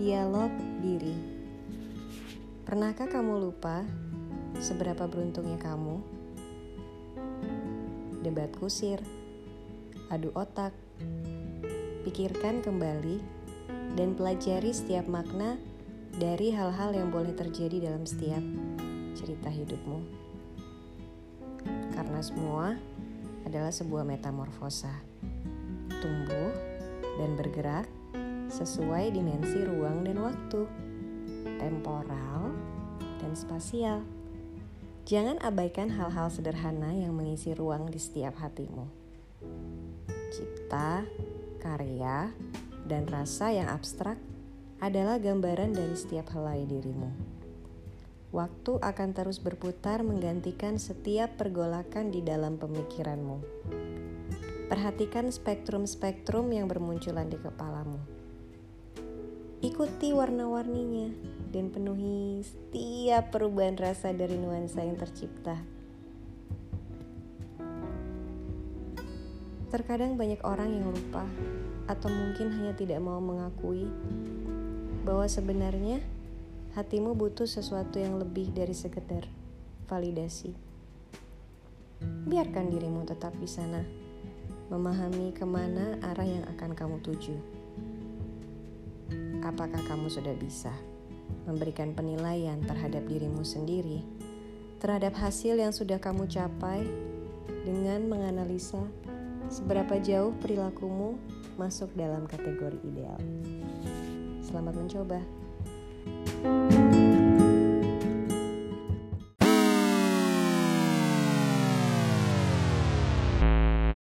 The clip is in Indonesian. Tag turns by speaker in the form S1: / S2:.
S1: Dialog diri. Pernahkah kamu lupa seberapa beruntungnya kamu? Debat kusir, adu otak, pikirkan kembali dan pelajari setiap makna dari hal-hal yang boleh terjadi dalam setiap cerita hidupmu. Karena semua adalah sebuah metamorfosa. Tumbuh dan bergerak sesuai dimensi ruang dan waktu, temporal dan spasial. Jangan abaikan hal-hal sederhana yang mengisi ruang di setiap hatimu. Cipta, karya, dan rasa yang abstrak adalah gambaran dari setiap helai dirimu. Waktu akan terus berputar menggantikan setiap pergolakan di dalam pemikiranmu. Perhatikan spektrum-spektrum yang bermunculan di kepalamu. Ikuti warna-warninya dan penuhi setiap perubahan rasa dari nuansa yang tercipta. Terkadang banyak orang yang lupa atau mungkin hanya tidak mau mengakui bahwa sebenarnya hatimu butuh sesuatu yang lebih dari sekedar validasi. Biarkan dirimu tetap di sana memahami ke mana arah yang akan kamu tuju. Apakah kamu sudah bisa memberikan penilaian terhadap dirimu sendiri, terhadap hasil yang sudah kamu capai, dengan menganalisa seberapa jauh perilakumu masuk dalam kategori ideal? Selamat mencoba. thank you